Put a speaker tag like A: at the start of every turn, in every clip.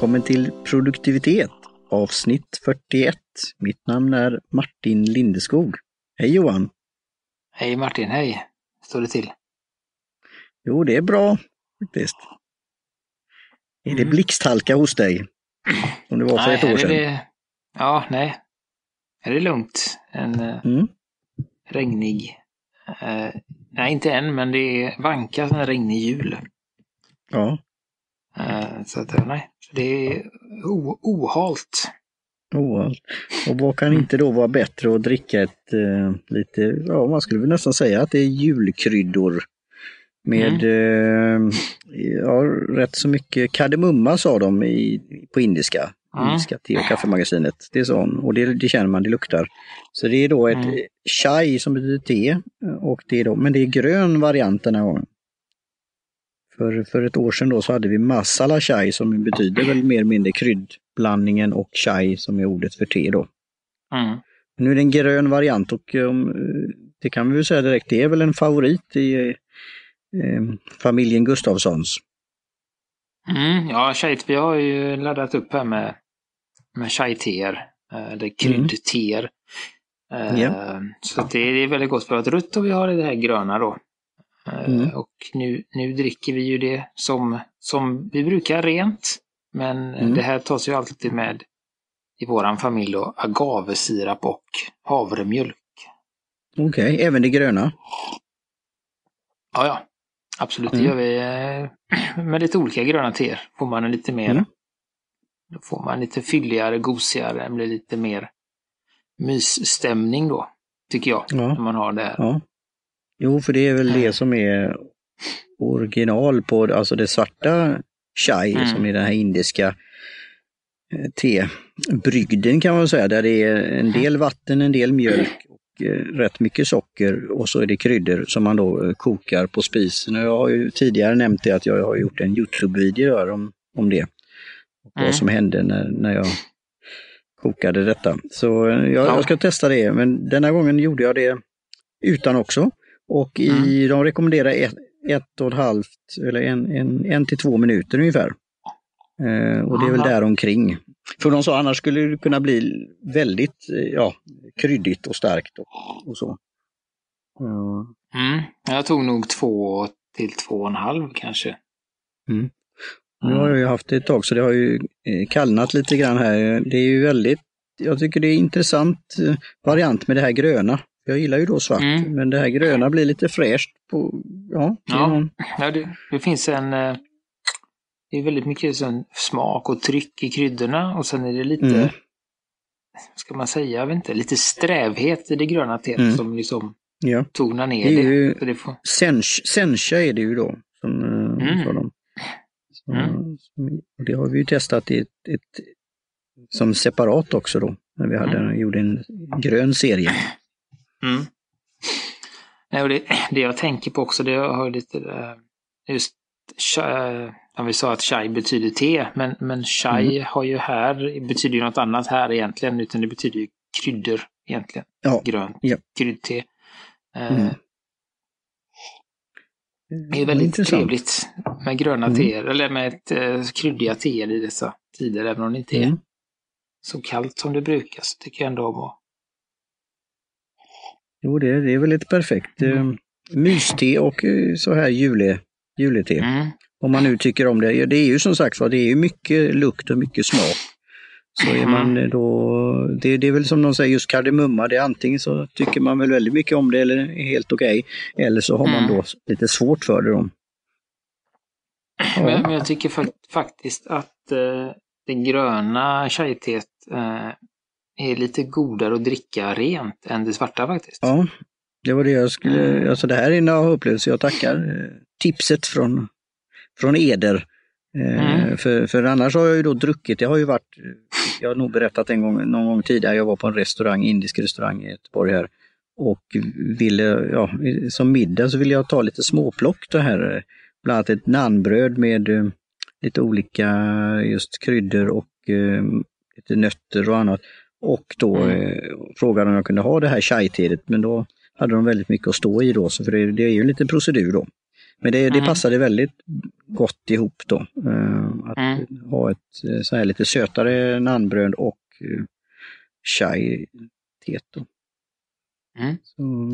A: välkommen till produktivitet avsnitt 41. Mitt namn är Martin Lindeskog. Hej Johan!
B: Hej Martin, hej! Står det till?
A: Jo, det är bra faktiskt. Är det
B: Mm.
A: blixthalka hos dig? Som det var för
B: Nej,
A: ett år sedan?
B: Det... Ja, nej. Är det lugnt. En eh,
A: Mm.
B: regnig... Eh, nej, inte än, men det är vanka en regnig jul.
A: Ja,
B: Eh, så att, nej. Det är ohalt.
A: oh, och vad kan inte då vara bättre att dricka ett eh, lite, ja man skulle väl nästan säga att det är julkryddor. Med eh, ja, rätt så mycket kardemumma sa de i, på indiska.
B: Mm.
A: Indiska te och kaffemagasinet. Det sa hon och det, det känner man, det luktar. Så det är då ett
B: Mm.
A: chai som betyder te, och det är då, men det är grön variant den här gången. För, för ett år sedan då så hade vi masala chai som betyder väl mer eller mindre kryddblandningen och chai som är ordet för te då.
B: Mm.
A: Nu är det en grön variant och um, det kan vi väl säga direkt, det är väl en favorit i eh, familjen Gustafssons.
B: Mm, ja, chai, vi har ju laddat upp här med, med chai-teer, eh, eller kryddteer. Eh,
A: Ja.
B: Så att det är väldigt gott. Vi har ett rött och vi har det här gröna då. Eh,
A: Mm.
B: Och nu, nu dricker vi ju det som, som vi brukar rent. Men
A: Mm.
B: det här tas ju alltid med i våran familj då, agavesirap och havremjölk.
A: Okej, även det gröna.
B: Ja, ja. Absolut,
A: Mm.
B: det gör vi eh, med lite olika gröna teer. Får man en lite mer
A: Mm.
B: Då får man lite fylligare, gosigare, blir lite mer mysstämning då. Tycker jag.
A: Ja.
B: När man har det här.
A: Ja. Jo, för det är väl
B: Mm.
A: det som är original på alltså det svarta chai
B: Mm.
A: som är den här indiska eh, tebrygden kan man säga, där det är
B: Mm.
A: en del vatten, en del mjölk och eh, rätt mycket socker och så är det kryddor som man då eh, kokar på spisen. Och Jag har ju tidigare nämnt det att jag har gjort en Youtube-video om, om det. Och
B: Mm.
A: Vad som hände när, när jag kokade detta. Så jag,
B: Ja.
A: jag ska testa det, men denna gången gjorde jag det utan också. Och i, de rekommenderar ett, ett och ett halvt, eller en, en, en till två minuter ungefär. Eh, och det är väl där omkring. För de sa annars skulle det kunna bli väldigt eh, ja, kryddigt och starkt och, och så. Ja.
B: Mm. Jag tog nog två till två och en halv kanske.
A: Nu har jag ju haft det ett tag så det har ju eh, kallnat lite grann här. Det är ju väldigt, jag tycker det är intressant eh, variant med det här gröna. Jag gillar ju då svart,
B: Mm.
A: men det här gröna blir lite fräscht. På, ja, det
B: Ja. Ja, det, det finns en... eh, Det är väldigt mycket sån smak och tryck i kryddorna och sen är det lite,
A: Mm.
B: ska man säga, jag vet inte, lite strävhet i det gröna teet
A: Mm.
B: som liksom
A: ja.
B: tonar ner
A: Det
B: det.
A: är ju-
B: Så det får,
A: Sench, sencha är det ju då. Som, eh,
B: Mm.
A: sa de. Så,
B: Mm.
A: som- det har vi ju testat i ett, ett, som separat också då. När vi hade,
B: Mm.
A: gjorde en grön serie.
B: Mm. Nej, och det, det jag tänker på också, det har lite eh, just chai, ja, vi sa att chai betyder te, men, men chai
A: Mm.
B: har ju här, betyder ju något annat här egentligen, utan det betyder ju kryddor egentligen.
A: Ja.
B: Grönt
A: Ja.
B: kryddte. Eh,
A: Mm.
B: Det är väldigt
A: Intressant.
B: trevligt med gröna
A: Mm.
B: teer, eller med ett eh, kryddiga teer i dessa tider, även om det inte är
A: Mm.
B: så kallt som det brukar, så tycker jag ändå om att
A: Jo, det, det är väl ett perfekt
B: Mm.
A: myste och eh, så här jule, julete.
B: mm.
A: Om man nu tycker om det. Ja, Det är ju som sagt var, det är ju mycket lukt och mycket smak. Så är
B: Mm.
A: man eh, då, det, det är väl som de säger, just kardemumma, det är antingen så tycker man väl väldigt mycket om det eller är helt okej. Eller så har man
B: Mm.
A: då lite svårt för det. Då.
B: Men, men jag tycker fak- faktiskt att eh, det gröna chai-teet eh, är lite godare att dricka rent än det svarta faktiskt.
A: Ja, det var det jag skulle,
B: Mm.
A: alltså det här är en upplevelse, jag tackar eh, tipset från, från Eder. Eh,
B: Mm.
A: för, för annars har jag ju då druckit, det har ju varit, jag har nog berättat en gång, någon gång tidigare, jag var på en restaurang, indisk restaurang i Göteborg här. Och ville, ja, som middag så ville jag ta lite småplock det här, bland annat ett nanbröd med eh, lite olika just kryddor och lite nötter och annat. Och då
B: Mm.
A: eh, frågade om jag kunde ha det här chai-teet, men då hade de väldigt mycket att stå i då, så för det, det är ju en liten procedur då. Men det, det mm. passade väldigt gott ihop då. att mm. ha ett så här lite sötare nannbröd och chai-teet.
B: Mm.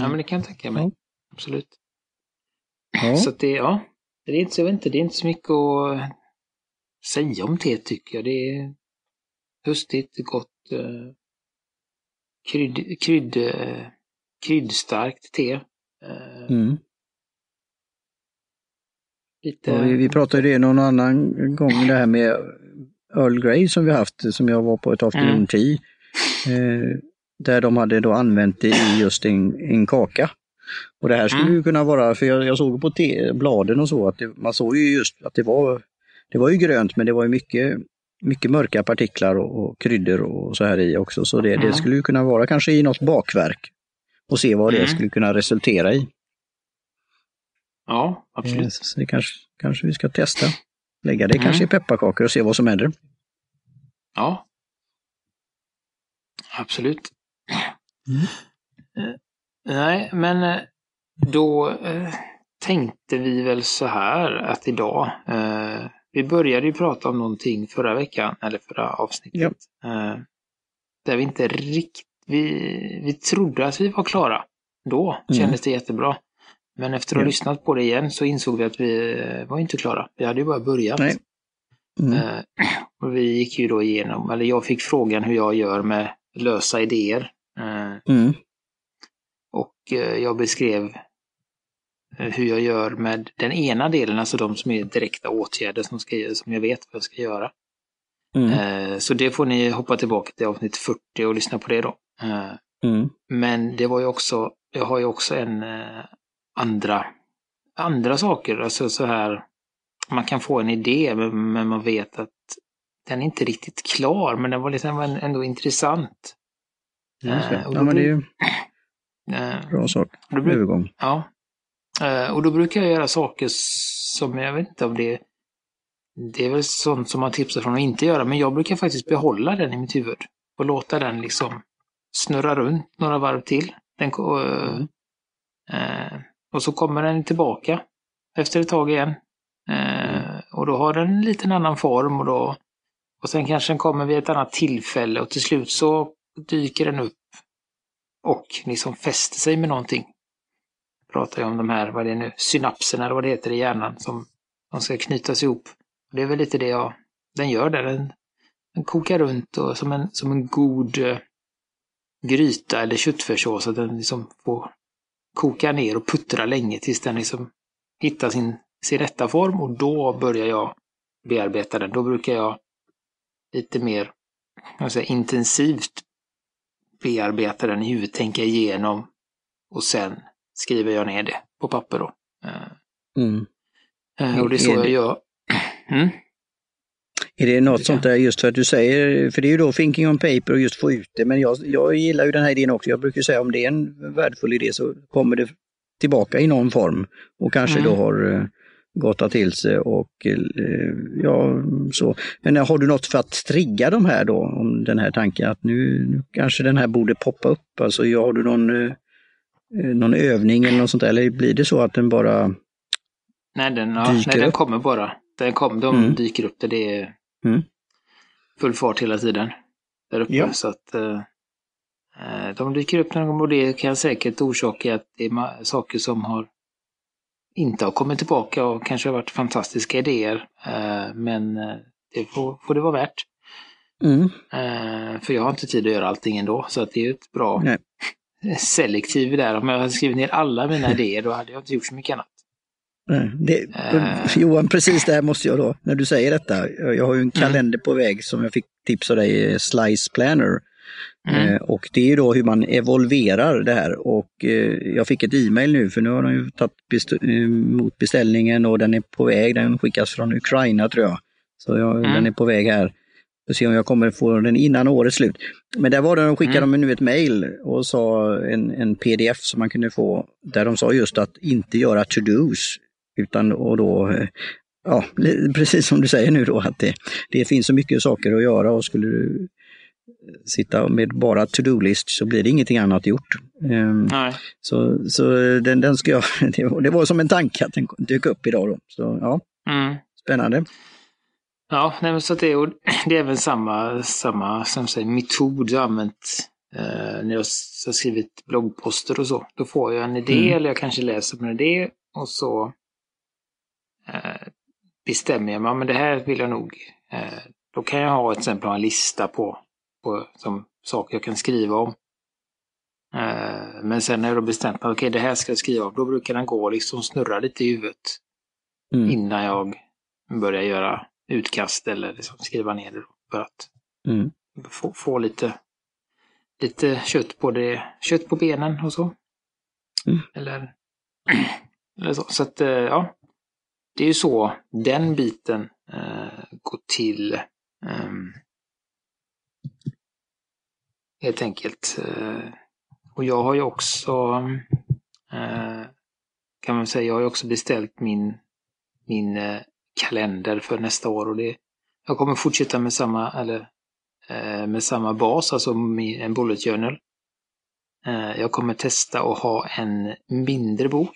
B: Ja men det kan jag tänka mig. Ja. Absolut. Ja. Så det, ja, det är, inte, jag vet inte, det är inte så mycket att säga om te tycker jag. Det är höstigt, gott, eh, krydd, krydd, eh, kryddstarkt te. Eh, mm.
A: Lite... Vi, vi pratade det någon annan gång, det här med Earl Grey som vi haft, som jag var på ett afternoon tea. Där de hade då använt det i just en, en kaka. Och det här skulle ju kunna vara, för jag, jag såg på bladen och så, att det, man såg ju just att det var, det var ju grönt men det var ju mycket, mycket mörka partiklar och, och kryddor och så här i också. Så det, mm. det skulle ju kunna vara kanske i något bakverk och se vad det mm. skulle kunna resultera i.
B: Ja, absolut. Eh,
A: så det kanske, kanske vi ska testa. Lägga det mm. kanske i pepparkakor och se vad som händer.
B: Ja. Absolut. Mm. Eh, Nej, men eh, då tänkte vi väl så här att idag, eh, vi började ju prata om någonting förra veckan, eller förra avsnittet, ja. eh, där vi inte riktigt, vi, vi trodde att vi var klara. Då mm. kändes det jättebra. Men efter att ha ja. lyssnat på det igen så insåg vi att vi eh, var inte klara. Vi hade ju bara börjat. Mm. Eh, och vi gick ju då igenom, eller jag fick frågan hur jag gör med lösa idéer. Mm. Och jag beskrev hur jag gör med den ena delen, alltså de som är direkta åtgärder som, ska, som jag vet vad jag ska göra. Mm. Eh, så det får ni hoppa tillbaka till avsnitt 40 och lyssna på det då. Mm. Men det var ju också, jag har ju också en andra, andra saker, alltså så här, man kan få en idé men man vet att den är inte riktigt klar, men den var liksom ändå intressant.
A: Ja, men det är ju Eh, Bra sak. Övergång.
B: Ja. Eh, och då brukar jag göra saker som, jag vet inte om det det är väl sånt som man tipsar från att inte göra, men jag brukar faktiskt behålla den i mitt huvud och låta den liksom snurra runt några varv till. Den, mm. eh, och så kommer den tillbaka efter ett tag igen. Eh, mm. Och då har den en liten annan form och då och sen kanske den kommer vid ett annat tillfälle och till slut så dyker den upp och liksom fäster sig med någonting. Pratar ju om de här, vad det är nu, synapserna eller vad det heter i hjärnan som de ska knytas ihop. Det är väl lite det jag, den gör där. Den, den kokar runt och som en, som en god eh, gryta eller köttfärssås, att den liksom får koka ner och puttra länge tills den liksom hittar sin, sin rätta form och då börjar jag bearbeta den. Då brukar jag lite mer säga, intensivt bearbeta den i huvudet, tänka igenom och sen skriver jag ner det på papper då. Eh, mm. Eh, och det är så är jag gör. Mm.
A: Är det något sånt där just för att du säger, för det är ju då thinking on paper och just få ut det, men jag, jag gillar ju den här idén också. Jag brukar säga om det är en värdefull idé så kommer det tillbaka i någon form och kanske mm. då har eh, gottat till sig och ja, så. Men har du något för att trigga de här då, om den här tanken att nu, nu kanske den här borde poppa upp? Alltså har du någon, eh, någon övning eller något sånt där, eller blir det så att den bara
B: Nej, den, ja, dyker nej, den upp? kommer bara. Den kom, de mm. dyker upp där det är mm. full fart hela tiden. Där uppe. Ja. Så att eh, eh de dyker upp någon gång och det kan säkert orsaka att det är saker som har inte har kommit tillbaka och kanske har varit fantastiska idéer. Eh, men eh, det får, får det vara värt. Mm. Eh, för jag har inte tid att göra allting ändå, så att det är ett bra Nej. Selektiv där. Om jag hade skrivit ner alla mina idéer då hade jag inte gjort så mycket annat.
A: Det, Johan, precis det här måste jag då, när du säger detta, jag har ju en mm. kalender mm. på väg som jag fick tips av dig, Slice Planner. Mm. Eh, och det är då hur man evolverar det här och eh, jag fick ett e-mail nu för nu har de ju tagit best emot beställningen och den är på väg. Den skickas från Ukraina tror jag. Så jag, mm. den är på väg här. Får se om jag kommer få den innan årets slut. Men där var det, de skickade mm. de nu ett mail och sa en, en pdf som man kunde få där de sa just att inte göra to-dos. Utan och då, eh, ja precis som du säger nu då att det, det finns så mycket saker att göra och skulle du sitta med bara to-do-list så blir det ingenting annat gjort. Um, så så den, den ska jag, det var som en tanke att den dök upp idag. Då. Så, ja. Mm. Spännande.
B: Ja, nej, så det, är, det är även samma, samma som säger, metod jag använt eh, när jag har skrivit bloggposter och så. Då får jag en idé mm. eller jag kanske läser på en idé och så eh, bestämmer jag mig, men det här vill jag nog. Eh, då kan jag ha till exempel en lista på, på som saker jag kan skriva om. Eh, men sen när jag då bestämt mig, okej okay, det här ska jag skriva om, då brukar den gå och liksom snurra lite i huvudet. Mm. Innan jag börjar göra utkast eller liksom skriva ner det. För att mm. få, få, lite, lite kött på det, kött på benen och så. Mm. Eller, eller så. Så att, eh, ja. Det är ju så den biten eh, går till. Eh, helt enkelt. Eh, och jag har ju också, eh, kan man säga, jag har ju också beställt min, min eh, kalender för nästa år. Och det, jag kommer fortsätta med samma, eller, eh, med samma bas, alltså en bullet journal. Eh, jag kommer testa att ha en mindre bok.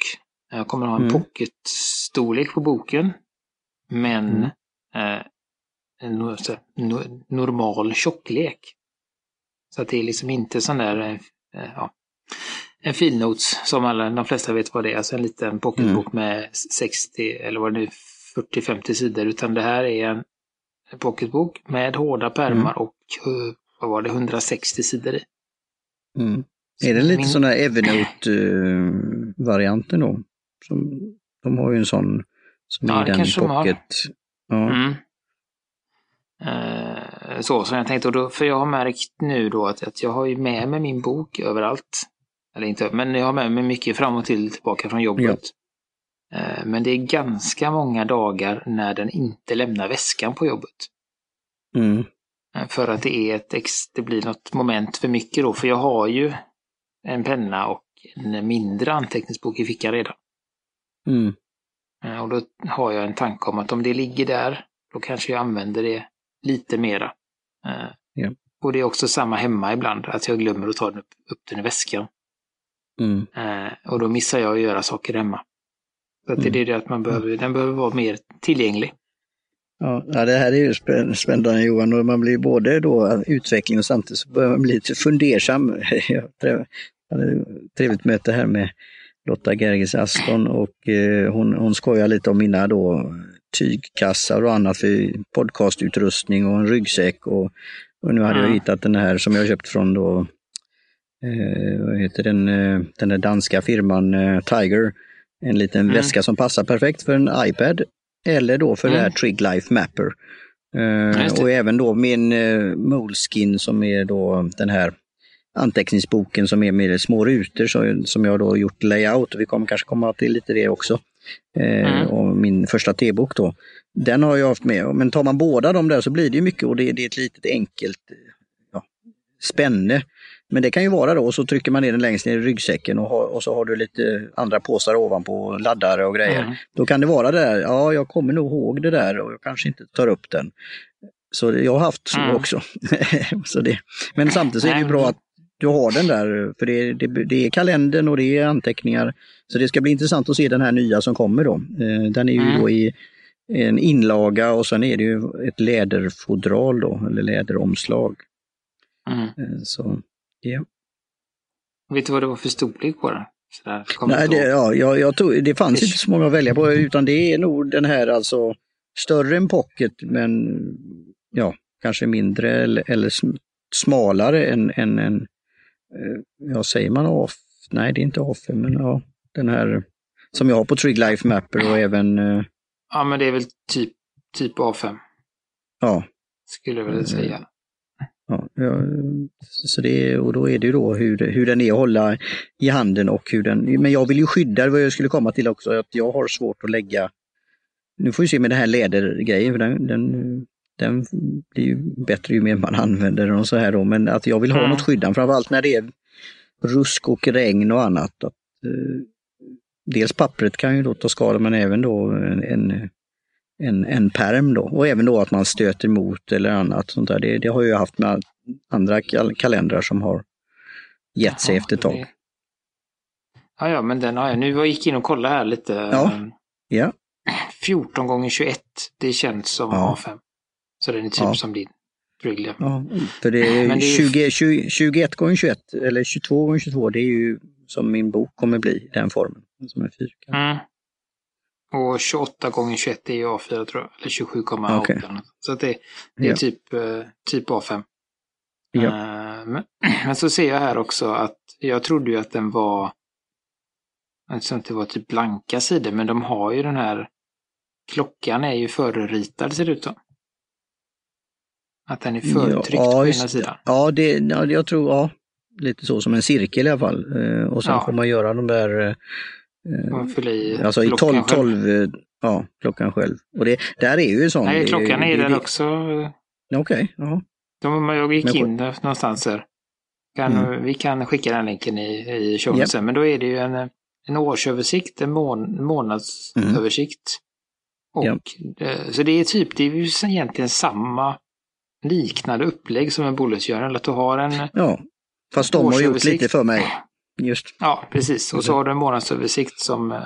B: Jag kommer ha en mm. pocketstorlek på boken. Men mm. eh, en normal tjocklek. Så att det är liksom inte sån där, eh, ja, en filnotes som alla, de flesta vet vad det är, alltså en liten pocketbok mm. med 60 eller vad det nu 40-50 sidor, utan det här är en pocketbok med hårda pärmar mm. och eh, vad var det, 160 sidor i.
A: Mm. Är det lite Min... sån där Evernote-varianten då? Som, de har ju en sån som ja, är den pocket. Ja. Mm.
B: Uh, så som jag tänkte, då, för jag har märkt nu då att, att jag har ju med mig min bok överallt. Eller inte, men jag har med mig mycket fram och till tillbaka från jobbet. Ja. Eh, men det är ganska många dagar när den inte lämnar väskan på jobbet. Mm. Eh, för att det är ett det blir något moment för mycket då, för jag har ju en penna och en mindre anteckningsbok i fickan redan. Mm. Eh, och då har jag en tanke om att om det ligger där, då kanske jag använder det lite mera. Ja. Och det är också samma hemma ibland, att jag glömmer att ta upp, upp den i väskan. Mm. Och då missar jag att göra saker hemma. Så att det är det att man behöver, den behöver vara mer tillgänglig.
A: Ja, det här är ju spännande Johan och man blir både då utveckling och samtidigt så börjar man bli lite fundersam. Jag hade trevligt möte här med Lotta Gerges Aston och eh, hon, hon skojar lite om mina då tygkassar och annat för podcastutrustning och en ryggsäck och, och nu hade mm. jag hittat den här som jag köpt från då, eh, vad heter den, eh, den där danska firman eh, Tiger en liten mm. väska som passar perfekt för en iPad eller då för mm. det här Trig Life Mapper. Uh, och även då min uh, Moleskin som är då den här anteckningsboken som är med små rutor så, som jag då gjort layout vi kommer kanske komma till lite det också. Uh, mm. Och min första T-bok då. Den har jag haft med, men tar man båda de där så blir det mycket och det, det är ett litet enkelt ja, spänne. Men det kan ju vara då, och så trycker man ner den längst ner i ryggsäcken och, har, och så har du lite andra påsar ovanpå, laddare och grejer. Mm. Då kan det vara det där, ja jag kommer nog ihåg det där och jag kanske inte tar upp den. Så jag har haft så mm. också. så det. Men samtidigt så är det ju bra att du har den där, för det, det, det, är kalendern och det är anteckningar. Så det ska bli intressant att se den här nya som kommer då. Eh, den är ju mm. då i en inlaga och sen är det ju ett läderfodral då, eller läderomslag. Mm. Eh, så Ja.
B: Vet du vad det var för storlek på den?
A: Nej, det, ja, jag, jag tog, det fanns inte så många att välja på utan det är nog den här alltså större än pocket men ja, kanske mindre eller, eller smalare än, än, än eh, ja säger man off? Nej, det är inte off, men ja, den här som jag har på Trig Life Mapper och även... Eh,
B: ja, men det är väl typ, typ A5.
A: Ja.
B: Skulle jag vilja säga.
A: Ja, så det, och då är det ju då hur, hur den är att hålla i handen och hur den, men jag vill ju skydda, vad jag skulle komma till också, att jag har svårt att lägga, nu får vi se med den här lädergrejen, för den, den, den blir ju bättre ju mer man använder den och så här då, men att jag vill ha mm. något skyddande, framförallt när det är rusk och regn och annat. Att, eh, dels pappret kan ju då ta skada men även då en, en en, en perm då. Och även då att man stöter emot eller annat sånt där. Det, det har jag haft med andra kal kalendrar som har gett sig efter ett tag.
B: Ja, ja, men den har jag. Nu gick jag in och kollade här lite.
A: Ja. Ja.
B: 14 gånger 21 det känns som
A: Ja.
B: A5. Så den är typ
A: Ja.
B: som din Wrigley.
A: ja. För det är,
B: det är ju-
A: 20, 20, 21 gånger 21 eller 22 gånger 22 det är ju som min bok kommer bli, den formen. Som en fyrkant.
B: Mm. Och 28 gånger 21 är ju A4 tror jag. Eller 27,8.
A: Okej.
B: eller något. Så att det, det är
A: Ja.
B: typ, eh, typ A5.
A: Ja.
B: Eh, men, men så ser jag här också att jag trodde ju att den var att det var typ blanka sidor, men de har ju den här Klockan är ju förritad ser det ut som. Att den är förtryckt
A: Ja,
B: på ena sidan.
A: Ja, det, ja, jag tror, ja, lite så som en cirkel i alla fall. Eh, och sen
B: Ja.
A: får man göra de där,
B: Man fyller i
A: alltså i
B: klockan
A: 12,
B: själv.
A: 12, eh, ja, klockan själv. Och det, där är ju sån.
B: Nej, klockan är
A: det-
B: där också.
A: Okej, ja.
B: De, jag gick in där någonstans här. Kan,
A: Mm.
B: Vi kan skicka den länken i, i showen
A: Japp.
B: sen, men då är det ju en, en årsöversikt, en mån, månadsöversikt. Och,
A: Japp.
B: eh, Så det är typ, det är ju egentligen samma liknande upplägg som en bulletjournal, att du har en,
A: ja. Fast de har gjort lite för mig. Just.
B: ja precis, och så har du en månadsöversikt som, eh,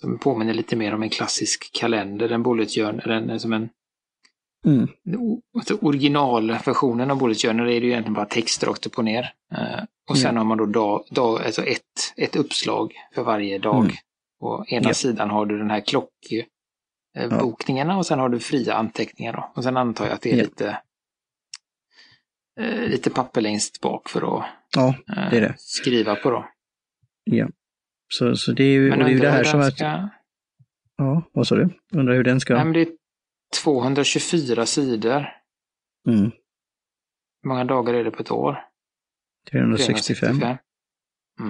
B: som påminner lite mer om en klassisk kalender, en bulletjournal, en, som en
A: Mm.
B: alltså originalversionen av Bullet Journal är det ju egentligen bara text rakt upp och ner. Eh, och sen
A: Ja.
B: har man då dag, dag, alltså ett, ett uppslag för varje dag.
A: Mm.
B: På ena
A: Ja.
B: sidan har du den här klockbokningarna och sen har du fria anteckningar. Då. Och sen antar jag att det är
A: Ja.
B: lite, eh, lite papper längst bak för att
A: Ja,
B: eh,
A: det det.
B: skriva på. Då.
A: Ja. Så, så det är ju, det är ju det här som är...
B: ska...
A: Ja, vad sa du? Undrar hur den ska...
B: Nej, men det är 224 sidor.
A: Mm.
B: Hur många dagar är det på ett år?
A: 365.
B: Mm.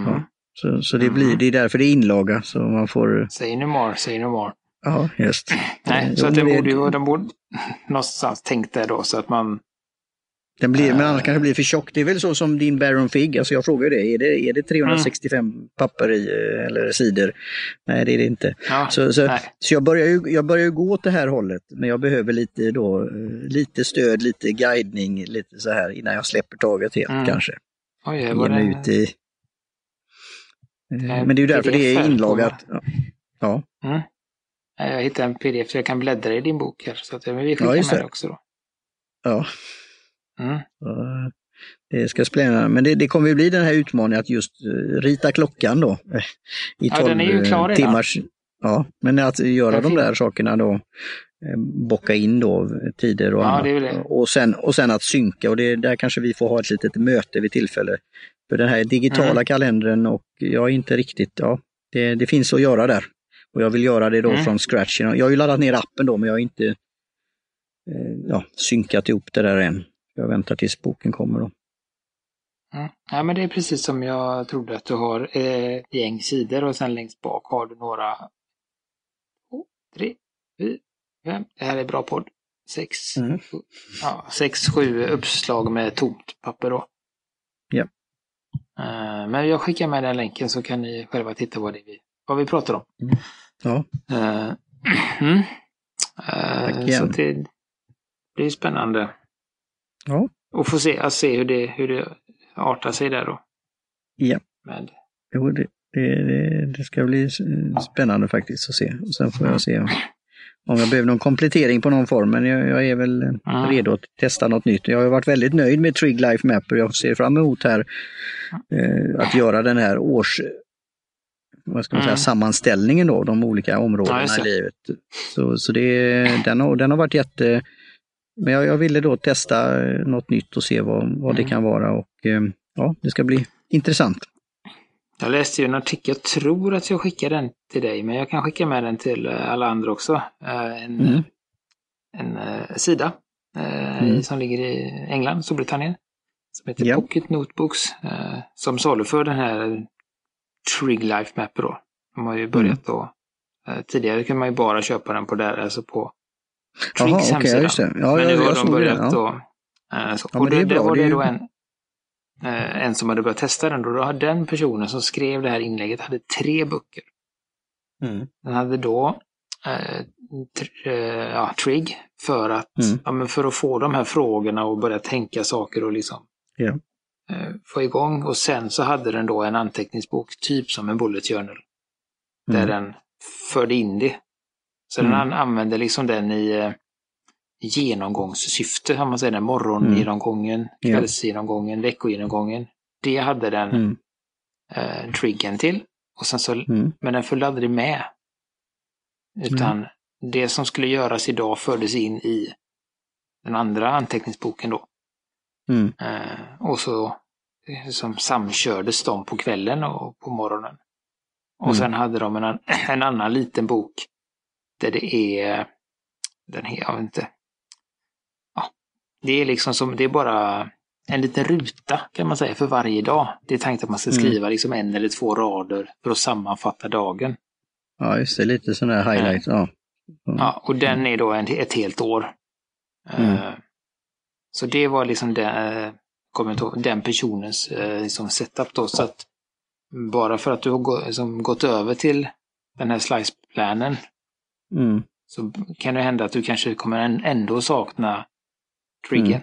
A: Ja. Så, så det
B: Mm.
A: blir, det är därför det är inlaga, så man får...
B: Say no more, say no more.
A: Ja, just.
B: Nej,
A: Eh,
B: så att
A: det-
B: borde ju, de borde någonstans tänkt det då så att man,
A: Den blir, men
B: Eh.
A: annars kanske det blir för tjock. Det är väl så som din Baron Fig, alltså jag frågar det, är det, är det 365
B: Mm.
A: papper i eh, eller sidor? Nej, det är det inte.
B: ja,
A: Så, så,
B: nej.
A: så jag, börjar ju, jag börjar ju gå åt det här hållet, men jag behöver lite, då, eh, lite stöd, lite guidning, lite så här innan jag släpper taget helt
B: Mm.
A: kanske.
B: Oj, det var det,
A: ut i... Eh,
B: Eh,
A: Men det är ju därför det
B: PDF
A: är
B: här på-
A: inlagat. Ja. Ja,
B: mm. Jag hittade en pdf så jag kan bläddra i din bok här. Så att, men vi
A: Ja,
B: skickar
A: just
B: med
A: det.
B: det också då.
A: ja.
B: Mm.
A: Eh, Det ska spännande. Men det, det kommer ju bli den här utmaningen att just eh, rita klockan då. eh, I
B: Ja, den är ju
A: 12
B: klar redan.
A: timmars... Ja, men att göra de där sakerna då. Bocka in då tider och
B: Ja,
A: annat.
B: det det.
A: Och, sen, och sen att synka och det, där kanske vi får ha ett litet möte vid tillfälle. För den här digitala
B: Mm.
A: kalendern och jag är inte riktigt, ja, det, det finns att göra där. Och jag vill göra det då
B: Mm.
A: från scratch. Jag har ju laddat ner appen då men jag har inte ja, synkat ihop det där än. Jag väntar tills boken kommer då.
B: Mm. Ja, men det är precis som jag trodde att du har eh, gäng sidor och sen längst bak har du några två, tre, fyra, fem. Det här är bra podd. Sex,
A: Mm.
B: ja, sex, sju uppslag med tomt papper då.
A: Ja.
B: Eh, men jag skickar med den länken så kan ni själva titta vad, det vi, vad vi pratar om.
A: Ja,
B: Eh, mm. Eh,
A: Tack
B: så
A: igen.
B: det, det är spännande.
A: Ja.
B: Och få se, att se hur det, hur det artar sig där då.
A: Ja.
B: Med,
A: jo, det, det, det, ska bli spännande faktiskt att se. Och sen får jag se om jag behöver någon komplettering på någon form. Men jag, jag är väl
B: Mm.
A: redo att testa något nytt. Jag har varit väldigt nöjd med Trig Life Mapper. Jag ser fram emot här eh, att göra den här års vad ska man säga,
B: Mm.
A: sammanställningen då, de olika
B: Ja,
A: områdena
B: just
A: i livet. Så, så det, den, har, den har varit jätte... Men jag, jag ville då testa eh, något nytt och se vad, vad det
B: Mm.
A: kan vara och eh, ja, det ska bli intressant.
B: Jag läste ju en artikel, jag tror att jag skickar den till dig, men jag kan skicka med den till eh, alla andra också. En,
A: Mm.
B: en sida
A: Mm.
B: som ligger i England, Storbritannien, som heter
A: Ja.
B: Pocket Notebooks, som saluför den här Trig Life Mapper då. De har ju börjat då. eh, Tidigare kunde man ju bara köpa den på där, alltså på Trigs
A: okej,
B: hemsida.
A: just det. Ja,
B: men nu har de
A: det.
B: börjat
A: Ja.
B: då. eh, så.
A: Ja,
B: och
A: det bra,
B: var
A: det
B: det då en, eh, en som hade börjat testa den. Då Då hade den personen som skrev det här inlägget hade tre böcker.
A: Mm.
B: Den hade då eh, tr- eh, ja, Trig för att,
A: Mm.
B: ja, men för att få de här frågorna och börja tänka saker och liksom
A: Ja.
B: eh, få igång. Och sen så hade den då en anteckningsbok, typ som en bullet journal. Där
A: Mm.
B: den förde in det. Så
A: Mm.
B: den an- använde liksom den i eh, genomgångssyfte, om man säger det. Morgongenomgången,
A: Ja.
B: kvällsgenomgången, veckogenomgången. Det hade den
A: Mm.
B: eh, triggern till. Och sen så,
A: Mm.
B: men den följde aldrig med. Utan det som skulle göras idag fördes in i den andra anteckningsboken då.
A: Mm.
B: Eh, och så eh, som samkördes de på kvällen och på morgonen. Och
A: Mm.
B: sen hade de en, an- en annan liten bok där det är, den är, jag vet inte. Ja, det är liksom som, det är bara en liten ruta kan man säga för varje dag. Det är tänkt att man ska
A: Mm.
B: skriva liksom en eller två rader för att sammanfatta dagen.
A: Ja, just det. Lite sån där highlight. Ja. Mm.
B: Ja, och den är då en, ett helt år.
A: Mm.
B: Eh, Så det var liksom den, eh, kommer jag inte ihåg, den personens eh, liksom setup då. Så att bara för att du har gå, liksom, gått över till den här slice-planen
A: Mm.
B: så kan det hända att du kanske kommer ändå sakna triggern.
A: Mm.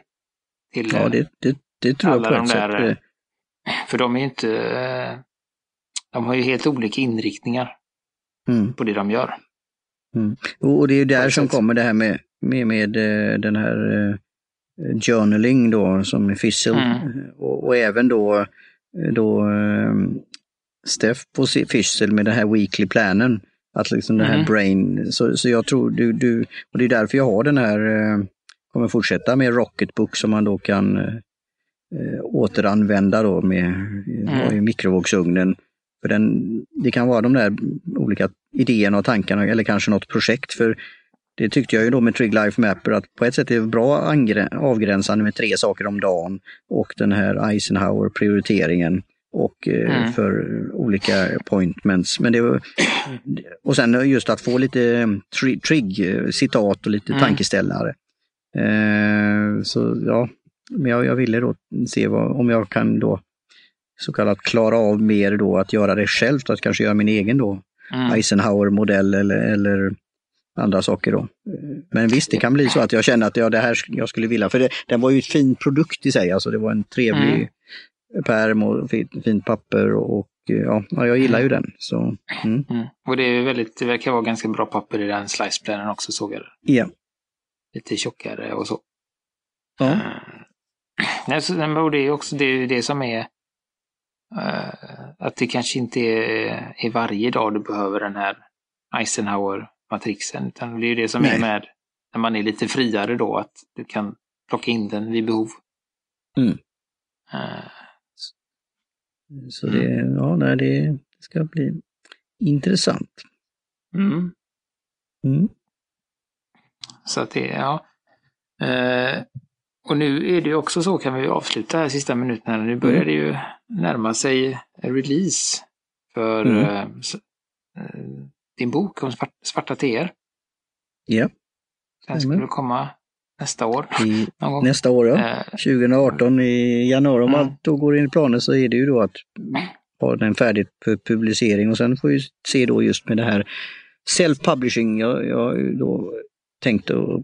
B: Till,
A: Ja, det, det, det tror jag
B: alla
A: på
B: de
A: ett
B: där,
A: sätt.
B: eh, För de är ju inte... eh, De har ju helt olika inriktningar
A: Mm.
B: på det de gör.
A: Och och det är ju där som
B: sätt.
A: kommer det här med, med, med eh, den här journaling då som är Fizzle
B: Mm.
A: och, och även då, då Steff på Fizzle med den här weekly planen. Att liksom den här
B: Mm.
A: brain, så, så jag tror du, du, och det är därför jag har den här, eh, kommer fortsätta med Rocketbook som man då kan eh, eh, återanvända då med mm. i mikrovågsugnen. För den, det kan vara de där olika idéerna och tankarna eller kanske något projekt. För det tyckte jag ju då med Trig Life Mapper att på ett sätt är det bra avgränsande med tre saker om dagen och den här Eisenhower prioriteringen och eh,
B: Mm.
A: för olika appointments. Men det var, och sen just att få lite tri- Trig-citat och lite
B: Mm.
A: tankeställare. Eh, så ja, men jag, jag ville då se vad, om jag kan då så kallat klara av mer då att göra det själv, att kanske göra min egen då
B: Mm.
A: Eisenhower-modell eller, eller andra saker då. Men visst, det kan bli så att jag känner att ja, det här jag skulle vilja, för det, den var ju ett fin produkt i sig, alltså det var en trevlig pärm och fint, fint papper och, ja, ja, jag gillar ju den. Så, mm.
B: Mm. Och det är väldigt, det verkar vara ganska bra papper i den sliceplanen också såg jag. det.
A: Ja.
B: Lite tjockare och så.
A: Ja.
B: Eh, Nej, så, det är också det, är det som är eh, att det kanske inte är, är varje dag du behöver den här Eisenhower-matrixen. Utan det är det som
A: Nej.
B: är med när man är lite friare då, att du kan plocka in den vid behov.
A: Mm.
B: Eh,
A: Så det, ja, nej, det ska bli intressant.
B: mm.
A: Mm.
B: Så att det, ja. Eh, och nu är det också så, kan vi avsluta här sista minuterna, nu börjar det ju närma sig release för
A: Mm.
B: eh, eh, din bok om svart, svarta teer.
A: Ja,
B: Den väl komma nästa år.
A: i, nästa år ja.
B: Eh,
A: 2018 i januari, om
B: Mm.
A: allt då går enligt planen så är det ju då att ha den färdigt för publicering och sen får vi se då just med det här self-publishing. Jag, jag har ju då tänkt att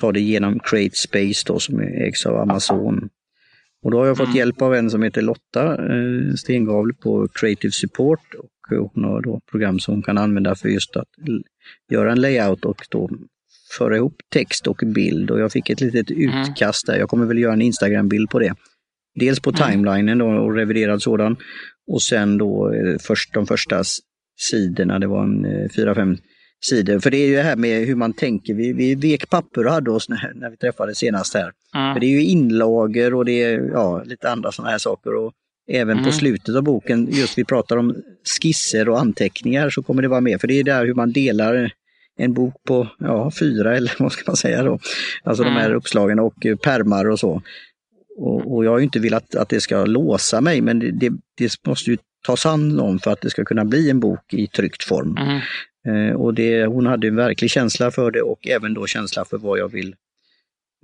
A: ta det genom Create Space då som ägs av Amazon. Och då har jag fått
B: Mm.
A: hjälp av en som heter Lotta eh, Stengavle på Creative Support och hon har då program som hon kan använda för just att göra en layout och då föra ihop text och bild och jag fick ett litet utkast där. Jag kommer väl göra en Instagram-bild på det. Dels på
B: Mm.
A: timelinen då, och reviderad sådan. Och sen då eh, först, de första sidorna, det var en eh, fyra, fem sidor. För det är ju det här med hur man tänker. Vi, vi vek papper och hade oss när, när vi träffades senast här.
B: mm,
A: För det är ju inlager och det är ja, lite andra sådana här saker. Och även på
B: Mm.
A: slutet av boken, just vi pratar om skisser och anteckningar så kommer det vara med. För det är där hur man delar en bok på ja, fyra eller vad ska man säga då. Alltså
B: Mm.
A: de här uppslagen och eh, pärmar och så. Och, och jag har inte velat att det ska låsa mig men det, det, det måste ju tas hand om för att det ska kunna bli en bok i tryckt form.
B: mm,
A: Eh, och det, hon hade en verklig känsla för det och även då känsla för vad jag vill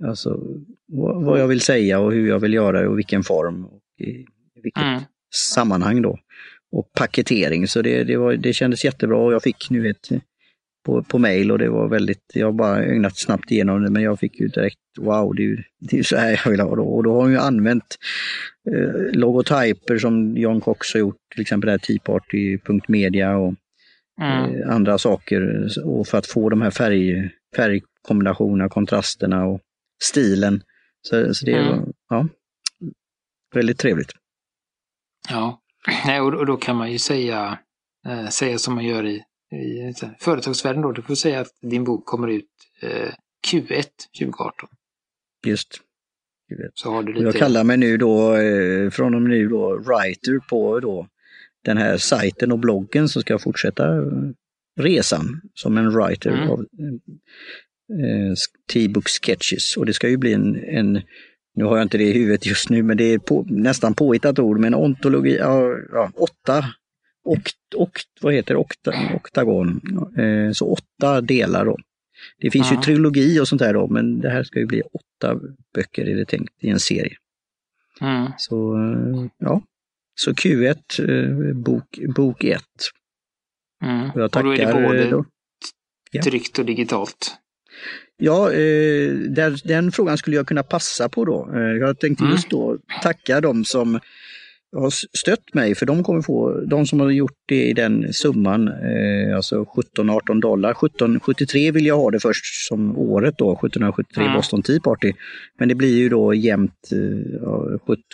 A: alltså, vad, vad jag vill säga och hur jag vill göra det och vilken form och i, i vilket
B: mm.
A: sammanhang då. Och paketering, så det, det, var, det kändes jättebra och jag fick nu ett på, på mail och det var väldigt, jag bara ögnat snabbt igenom det men jag fick ju direkt wow, det är ju det är så här jag vill ha det. Och då har hon ju använt eh, logotyper som John Cox har gjort, till exempel det här Teaparty.media och
B: Mm.
A: eh, andra saker och för att få de här färg, färgkombinationerna, kontrasterna och stilen. Så, så det är
B: Mm.
A: ja, väldigt trevligt.
B: Ja, och då kan man ju säga, eh, säga som man gör i, i företagsvärlden då. Du får säga att din bok kommer ut eh, Q1 2018.
A: Just.
B: Så har du
A: Och
B: lite...
A: Jag kallar mig nu då, eh, från och med nu då, writer på då den här sajten och bloggen som ska fortsätta eh, resan som en writer
B: Mm.
A: av eh, T-book sketches. Och det ska ju bli en, en, nu har jag inte det i huvudet just nu, men det är på, nästan påhittat ord, men ontologi, ja, åtta, och, och, vad heter Okta, oktagon, eh, så åtta delar då. Det finns
B: Ja.
A: ju trilogi och sånt där då, men det här ska ju bli åtta böcker är det tänkt i en serie.
B: Mm.
A: Så eh, ja, så Q1, eh, bok, bok 1.
B: Mm.
A: Och jag
B: Och då är det
A: tackar
B: både
A: eh, då.
B: Tryckt och digitalt.
A: Ja, eh, där, den frågan skulle jag kunna passa på då. Eh, jag tänkte
B: Mm.
A: just då tacka de som har stött mig, för de kommer få, de som har gjort det i den summan, eh, alltså 17-18 dollar. 1773 vill jag ha det först som året då, 1773
B: Mm.
A: Boston Tea Party. Men det blir ju då jämnt eh, ja,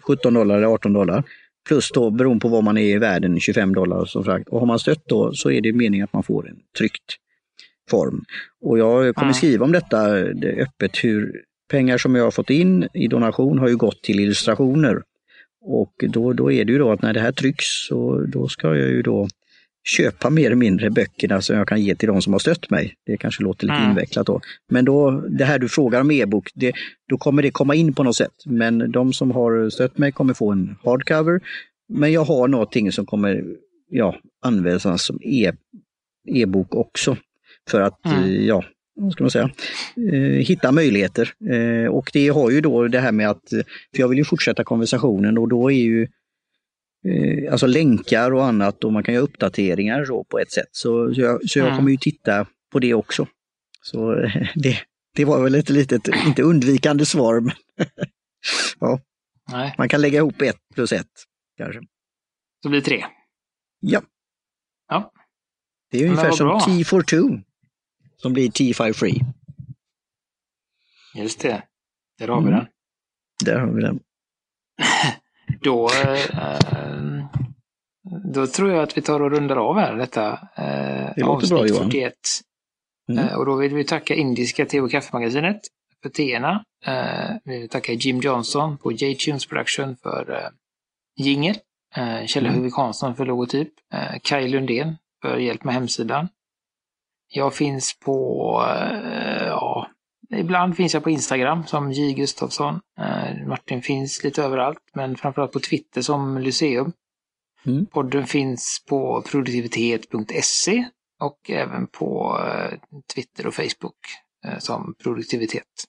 A: 17 dollar eller 18 dollar. Plus då beroende på var man är i världen, 25 dollar som sagt. Och har man stött då så är det meningen att man får en tryckt form. Och jag kommer
B: Mm.
A: skriva om detta det, öppet hur pengar som jag har fått in i donation har ju gått till illustrationer. Och då, då är det ju då att när det här trycks så då ska jag ju då köpa mer eller mindre böckerna som jag kan ge till de som har stött mig. Det kanske låter lite
B: Mm.
A: invecklat då. Men då, det här du frågar om e-bok, det, då kommer det komma in på något sätt. Men de som har stött mig kommer få en hardcover. Men jag har någonting som kommer ja, användas som e- e-bok också. För att,
B: Mm.
A: eh, ja, ska man säga, eh, hitta möjligheter. Eh, och det har ju då det här med att, för jag vill ju fortsätta konversationen och då är ju eh, alltså länkar och annat och man kan göra uppdateringar så på ett sätt. Så, så jag, så jag
B: Mm.
A: kommer ju titta på det också. Så det, det var väl ett litet, inte undvikande svar, men
B: Nej,
A: man kan lägga ihop ett plus ett kanske.
B: så blir det tre.
A: Ja.
B: Ja.
A: Det är ungefär som
B: bra.
A: T42 som blir T5 Free.
B: Just det. Där har vi
A: Mm.
B: den.
A: Där har vi den.
B: Då, eh, då tror jag att vi tar och rundar av här detta eh,
A: Det låter bra,
B: avsnitt
A: Johan.
B: 41.
A: Mm.
B: Eh, och då vill vi tacka Indiska te och kaffemagasinet för teerna. Eh, vi vill tacka Jim Johnson på J-Tunes Production för eh, jingel. Eh, Kjell
A: Mm.
B: Huvik Hansson för logotyp. Eh, Kaj Lundén för hjälp med hemsidan. Jag finns på, eh, ja, ibland finns jag på Instagram som J Gustafsson. Eh, Martin finns lite överallt, men framförallt på Twitter som Lyceum.
A: Mm.
B: Podden finns på produktivitet.se och även på eh, Twitter och Facebook som produktivitet.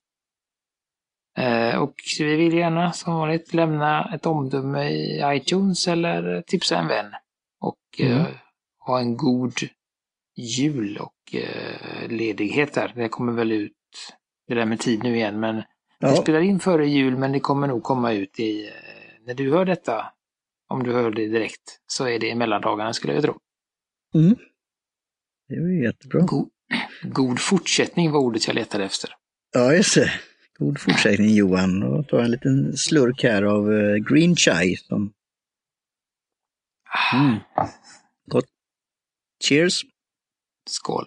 B: Och vi vill gärna som vanligt lämna ett omdöme i iTunes eller tipsa en vän. Och
A: Mm.
B: ha en god jul och eh, ledighet där. Det kommer väl ut, det där med tid nu igen, men
A: Ja,
B: spelar in före jul men det kommer nog komma ut i, eh, när du hör detta, om du hör det direkt, så är det i mellandagarna skulle jag tro.
A: mm. det var ju jättebra.
B: God, god fortsättning var ordet jag letade efter.
A: Ja, just det. God fortsättning Johan. Och ta en liten slurk här av eh, green chai. Som... Mm. Gott. Cheers!
B: Skål!